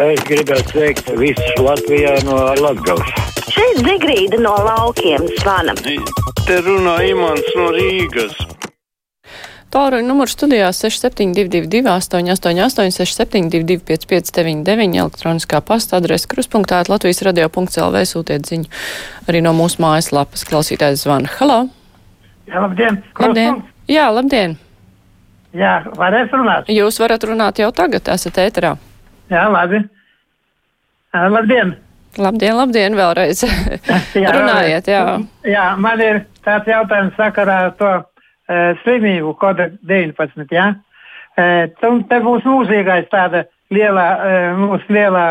Es gribētu sveikt visus Latvijā no Latgales. Šeit Zigrīda no laukiem zvana. Te runā Imants no Rīgas. Tālruņa numurs studijā 6722, 888, 672, 559, elektroniskā pasta adrese kruspunktā Latvijas radio.clv sūtiet ziņu arī no mūsu mājaslapas. Klausītājs zvana. Halo! Jā, labdien! Labdien! Jā, labdien! Jā, varēs runāt? Jūs varat runāt jau tagad, esat ēterā. Jā, labi. Labdien! Labdien, labdien, vēlreiz. jā, Runājiet, jā. Jā, man ir tāds jautājums sakarā ar to uh, slimību koda 19, jā. Uh, te būs mūžīgais tāda lielā, uh, mūsu lielā,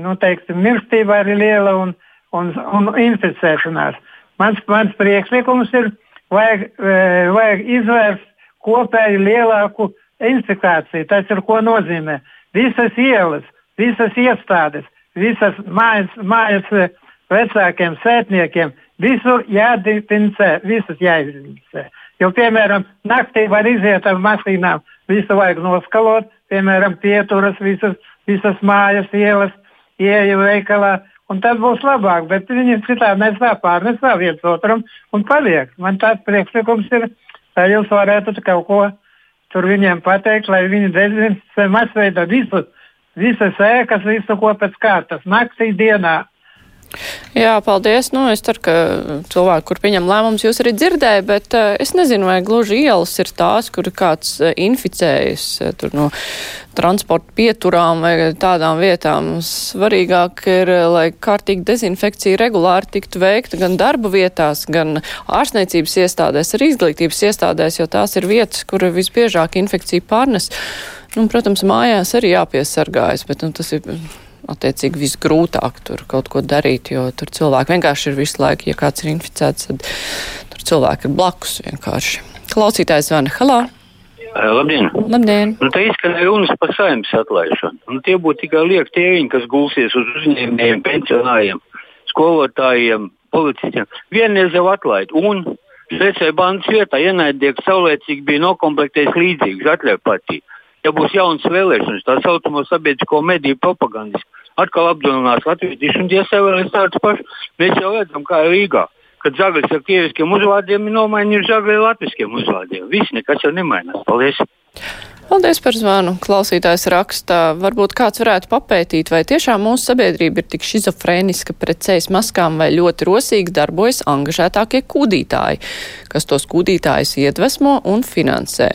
nu, teiksim, mirstība arī liela un, un, un inficēšanās. Mans, mans priekšlikums ir, vajag, uh, vajag izvērst kopēju lielāku infikāciju. Tas ir ko nozīmē? Visas ielas, visas iestādes, visas mājas, mājas vecākiem, sētniekiem, visur jādifincē, visas jāizdifincē. Jo, piemēram, naktī var iziet ar mašīnām, visu vajag noskalot, piemēram, pieturas, visas, visas mājas, ielas, ieeja veikalā, un tad būs labāk, bet viņi citādi nesā pārnesā viens otram un paliek. Man tāds priekšlikums ir, lai jūs varētu kaut ko tur viņiem pateikt, lai viņi dezinficē masveidā visu, visas ēkas, visu ko pēc kārtas, naktī, dienā. Jā, paldies. Nu, es ceru, ka cilvēki, kur pieņem lēmumus, jūs arī dzirdēja, bet uh, es nezinu, vai gluži ielas ir tās, kur kāds uh, inficējas uh, tur no transporta pieturām vai tādām vietām. Svarīgāk ir, lai kārtīgi dezinfekcija regulāri tiktu veikta gan darba vietās, gan ārstniecības iestādēs, arī izglītības iestādēs, jo tās ir vietas, kur visbiežāk infekcija pārnes. Nu, protams, mājās arī jāpiesargājas, bet nu, tas ir attiecīgi visgrūtāk tur kaut ko darīt, jo tur cilvēki vienkārši ir visu laiku, ja kāds ir inficēts, tad tur cilvēki ir blakus vienkārši. Klausītājs zvana, halā! Labdien! Labdien. Nu, tā izskanēja runas par saimnes atlaišanu. Nu, tie būtu tikai lieki tēriņi, kas gulsies uz uzņēmējiem, pensionāriem, skolotājiem, policistiem. Vienreiz jau atlaid. Un Šveicē bandas vietā ienaidnieks saulēcīgi bija nokomplektējis līdzīgus atļauju partiju. Ja būs jaunas vēlēšanas, tā saucamo sabiedrisko mediju propagandistu, atkal apdrošinās latviešu un tie savēlēs tādus pašus. Mēs jau redzam, kā Rīgā kad zaglis ar krieviskiem uzvārdiem ir nomainījuši zagli ar latviskiem uzvārdiem. Viss nekas jau nemainās. Paldies! Paldies par zvanu. Klausītājs raksta, varbūt kāds varētu papētīt, vai tiešām mūsu sabiedrība ir tik šizofrēniska pret ceļas maskām, vai ļoti rosīgi darbojas angažētākie kūdītāji, kas tos kūdītājus iedvesmo un finansē.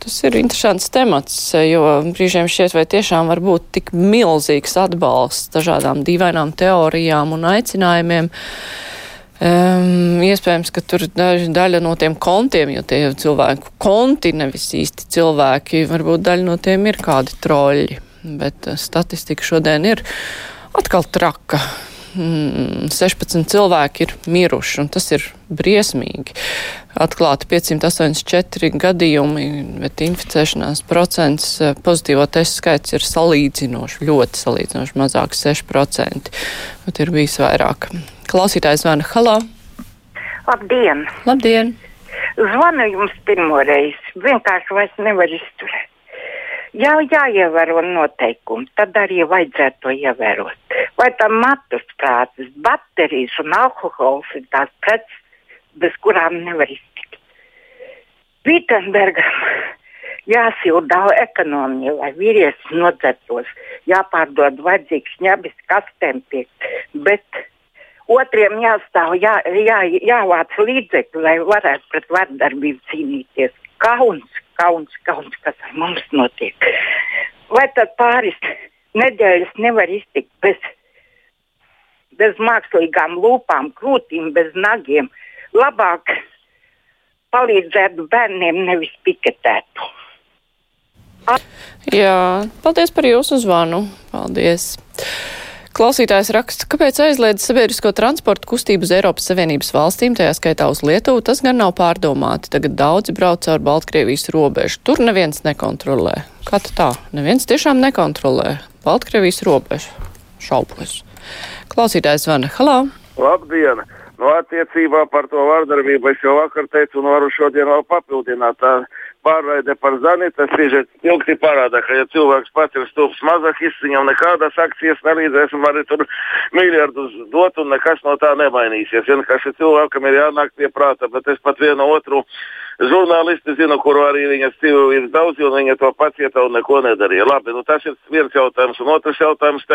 Tas ir interesants temats, jo brīžiem šķiet, vai tiešām var būt tik milzīgs atbalsts dažādām dīvainām teorijām un aicinājumiem. Um, iespējams, ka tur daž, daļa no tiem kontiem, jo tie ir cilvēku konti, nevis īsti cilvēki, varbūt daļa no tiem ir kādi troļi, bet uh, statistika šodien ir atkal traka. Mm, 16 cilvēki ir miruši, un tas ir briesmīgi. Atklāti 584 gadījumi, bet inficēšanās procents pozitīvo testu skaits ir salīdzinoši, ļoti salīdzinoši mazāk 6%, bet ir bijis vairāk. Klausītājs zvana Halā. Labdien! Labdien! Zvanu jums pirmo reizi. Vienkārši vairs nevar izturēt. Jā, jāievēro noteikumi, tad arī vajadzētu to ievērot. Vai tam matus prātas, baterijas un alkohols ir tās preces, bez kurām nevar iztikt. Vitenbergam jāsilda ekonomija, lai vīrietis nodzertos, jāpārdod vajadzīgs ņabis kastēm piekt, bet otriem jāstāv, jā, jā, jāvāc līdzekļi, lai varētu pret vardarbību cīnīties. Kauns, kauns, kauns, kas ar mums notiek. Vai tad pāris nedēļas nevar iztikt bez, bez mākslīgām lūpām, krūtīm, bez nagiem? Labāk palīdzētu bērniem, nevis piketētu. Jā, paldies par jūsu zvanu. Paldies. Klausītājs raksta, kāpēc aizliedz sabiedrisko transportu kustību uz Eiropas Savienības valstīm, tajā skaitā uz Lietuvu, tas gan nav pārdomāti. Tagad daudzi brauc caur Baltkrievijas robežu. Tur neviens nekontrolē. Kā tā? Neviens tiešām nekontrolē Baltkrievijas robežu. Šaubos. Klausītājs zvana. Halā! Labdien! Nu, attiecībā par to vārdarbību es jau vakar teicu un varu šodien vēl papildināt. Tā pārraide par zani, tas bieži ilgi parāda, ka ja cilvēks pats ir stulbs mazahists, viņam nekādas akcijas nelīdzēs un arī tur miljardus dot un nekas no tā nemainīsies. Vienkārši cilvēkam ir jānāk pie prāta, bet es pat vienu otru žurnālisti zinu, kuru arī viņas dzīvo ir daudz, un viņa to pacieta un neko nedarīja. Labi, nu tas ir viens jautājums, un otrs jautājums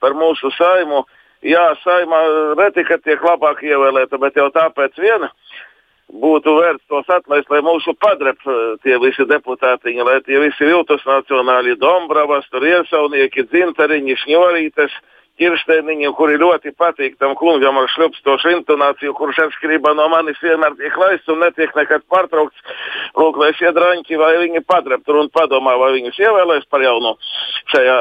par mūsu saimu. Jā, saima reti, ka tiek labāk ievēlēta, bet jau tāpēc viena būtu vērts tos atlaist, lai mūsu padrep tie visi deputātiņi, lai tie visi viltus nacionāli Dombravas, tur iesaunieki, dzintariņi, šņorītes, ķirstēniņi, kuri ļoti patīk tam kungam ar šļupstošu intonāciju, kurš atšķirībā no manis vienmēr tiek laists un netiek nekad pārtraukts. Lūk, lai šie draņķi vai viņi padrep tur un padomā, vai viņus ievēlēs par jaunu šajā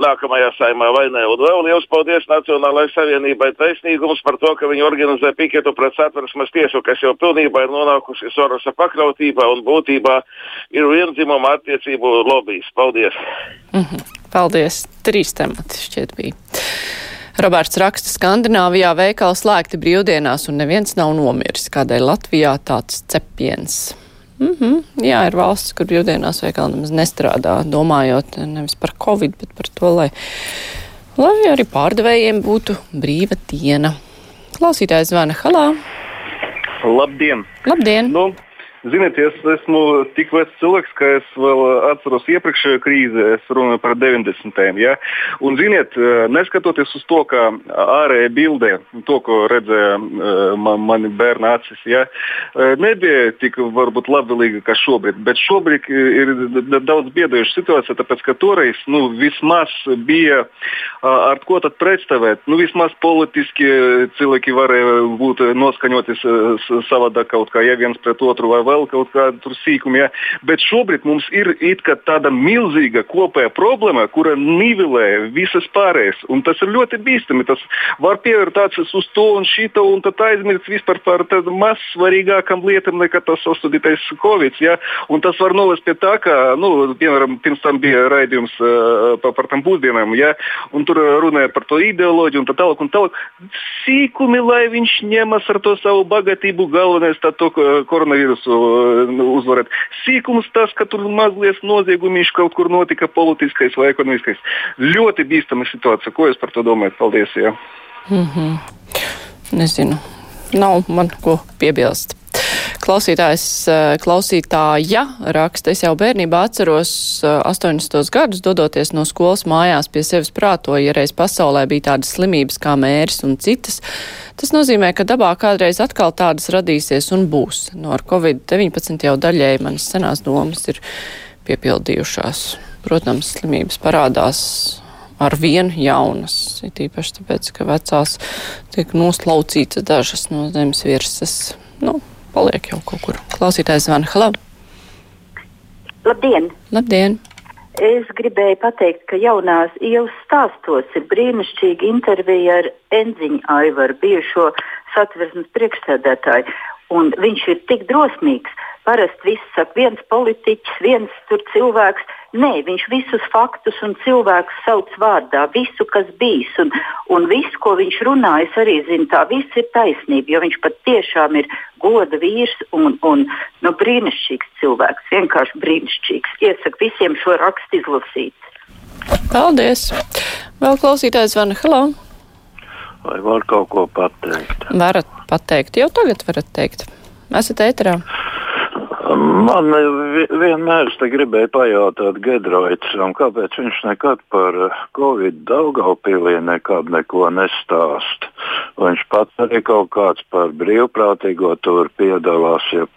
nākamajā saimā vai nē. Un vēl liels paldies Nacionālajai savienībai taisnīgums par to, ka viņi organizē piketu pret satversmes tiesu, kas jau pilnībā ir nonākusi Sorosa pakļautībā un būtībā ir vienzimuma attiecību lobbyis. Paldies! Mm -hmm. Paldies! Trīs temati šķiet bija. Roberts raksta, Skandināvijā veikali slēgti brīvdienās un neviens nav nomiris. Kādēļ Latvijā tāds cepiens? Mm -hmm. Jā, ir valsts, kur brīvdienās veikali nemaz nestrādā, domājot nevis par covid, bet par to, lai, lai arī pārdevējiem būtu brīva diena. Klausītājs zvana Halā. Labdien! Labdien! Nu, Ziniet, es esmu tik vecs cilvēks, ka es vēl atceros iepriekšējo krīzi, es runāju par 90. Ja? Un, ziniet, neskatoties uz to, ka ārējā bildē, to, ko redzēja man, mani bērni acis, ja? nebija tik varbūt labvēlīga kā šobrīd. Bet šobrīd ir daudz biedējuša situācija, tāpēc ka toreiz nu, vismaz bija ar ko tad pretstāvēt. Nu, vismaz politiski cilvēki varēja būt noskaņoti savādāk kaut kā, ja viens pret otru vai vēl vēl kaut kādu sīkumu. Ja? Bet šobrīd mums ir tāda milzīga kopējā problēma, kura nivelē visas pārējās. Un tas ir ļoti bīstami. Tas var pievērt acis uz to un šito, un tad aizmirst vispār par maz svarīgākām lietām nekā tas sastudītais Covid. Ja? Un tas var novest pie tā, ka, nu, piemēram, pirms tam bija raidījums uh, par, par tam būsdienām, ja? un tur runāja par to ideoloģiju un tā tālāk. Un tālāk. Sīkumi, lai viņš ņemas ar to savu bagātību, galvenais tā to koronavīrusu uzvarēt. Sīkums tas, ka tur mazliet noziegumīši kaut kur notika politiskais vai ekonomiskais. Ļoti bīstama situācija. Ko jūs par to domājat? Paldies! Jā. Mm -hmm. Nezinu. Nav man ko piebilst. Klausītājs, eh, klausītāja raksta, es jau bērnībā atceros 80. Eh, gadus, dodoties no skolas mājās pie sevis prātoja, ja reiz pasaulē bija tādas slimības kā mērs un citas. Tas nozīmē, ka dabā kādreiz atkal tādas radīsies un būs. No ar Covid-19 jau daļēji manas senās domas ir piepildījušās. Protams, slimības parādās ar vienu jaunas, it īpaši tāpēc, ka vecās tiek noslaucītas dažas no zemes virsmas. Nu, paliek jau kaut kur. Klausītājs zvana. Halo! Labdien! Labdien! Es gribēju pateikt, ka jaunās ielas stāstos ir brīnišķīga intervija ar Enziņu Aivaru, bijušo satversmes priekšsēdētāju. Un viņš ir tik drosmīgs. Parasti viss saka, viens politiķis, viens cilvēks. Nē, viņš visus faktus un cilvēkus sauc vārdā, visu, kas bijis. Un, un viss, ko viņš runā, es arī zinu, tā viss ir taisnība, jo viņš patiešām ir goda vīrs un, un nu, brīnišķīgs cilvēks. Vienkārši brīnišķīgs. Iesaku visiem šo rakstu izlasīt. Paldies! Vēl klausītājs Vana Halo! Vai var kaut ko pateikt? Varat pateikt, jau tagad varat teikt. Esat ēterā. Man vienmēr te gribēja pajautāt Gedroicam, kāpēc viņš nekad par Covid Daugaupīlī nekad neko nestāst. Viņš pats arī kaut kāds par brīvprātīgo tur piedalās. Ja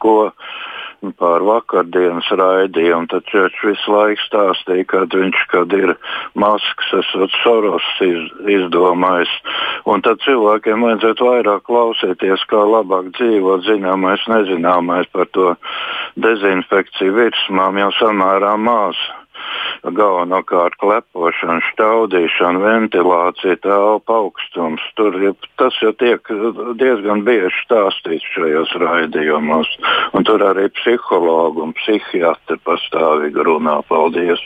pār vakardienas raidījumu. Tad viņš visu laiku stāstīja, ka viņš kad ir maskas, esot Soros iz, izdomājis. Un tad cilvēkiem vajadzētu vairāk klausīties, kā labāk dzīvot zināmais, nezināmais par to dezinfekciju virsmām jau samērā maz galvenokārt klepošana, staudīšana, ventilācija, telpa augstums. Tur ja, tas jau tiek diezgan bieži stāstīts šajos raidījumos. Un tur arī psihologi un psihiatri pastāvīgi runā. Paldies!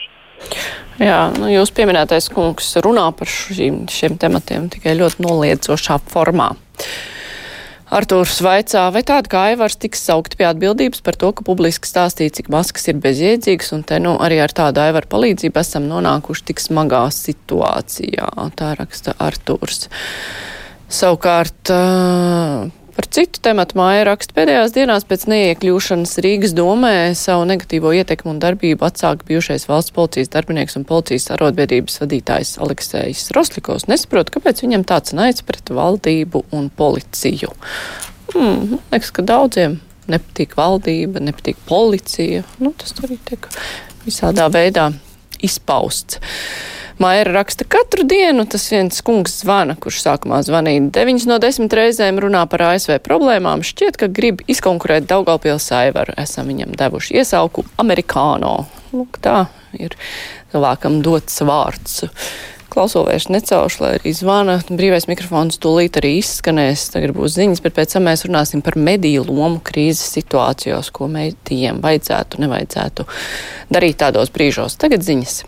Jā, nu, jūs pieminētais kungs runā par šīm, šiem tematiem tikai ļoti noliedzošā formā. Artūrs vaicā, vai tāda kā Aivars tiks saukti pie atbildības par to, ka publiski stāstīja, cik maskas ir bezjēdzīgas, un te nu arī ar tādu Aivaru palīdzību esam nonākuši tik smagā situācijā. Tā raksta Artūrs. Savukārt. Par citu tematu māja raksta pēdējās dienās pēc neiekļūšanas Rīgas domē savu negatīvo ietekmu un darbību atsāka bijušais valsts policijas darbinieks un policijas arotbiedrības vadītājs Aleksējs Roslikovs. Nesaprot, kāpēc viņam tāds naids pret valdību un policiju. Hmm, liekas, ka daudziem nepatīk valdība, nepatīk policija. Nu, tas arī tiek visādā veidā izpausts. Maira raksta katru dienu, tas viens kungs zvana, kurš sākumā zvanīja 9 no 10 reizēm runā par ASV problēmām. Šķiet, ka grib izkonkurēt Daugalpils Aivaru. Esam viņam devuši iesauku Amerikāno. Lūk, tā ir cilvēkam dots vārds. Klauso vairs necaušu, lai arī zvana. Brīvais mikrofons tūlīt arī izskanēs. Tagad būs ziņas, bet pēc tam mēs runāsim par mediju lomu krīzes situācijos, ko medijiem vajadzētu, nevajadzētu darīt tādos brīžos. Tagad ziņas.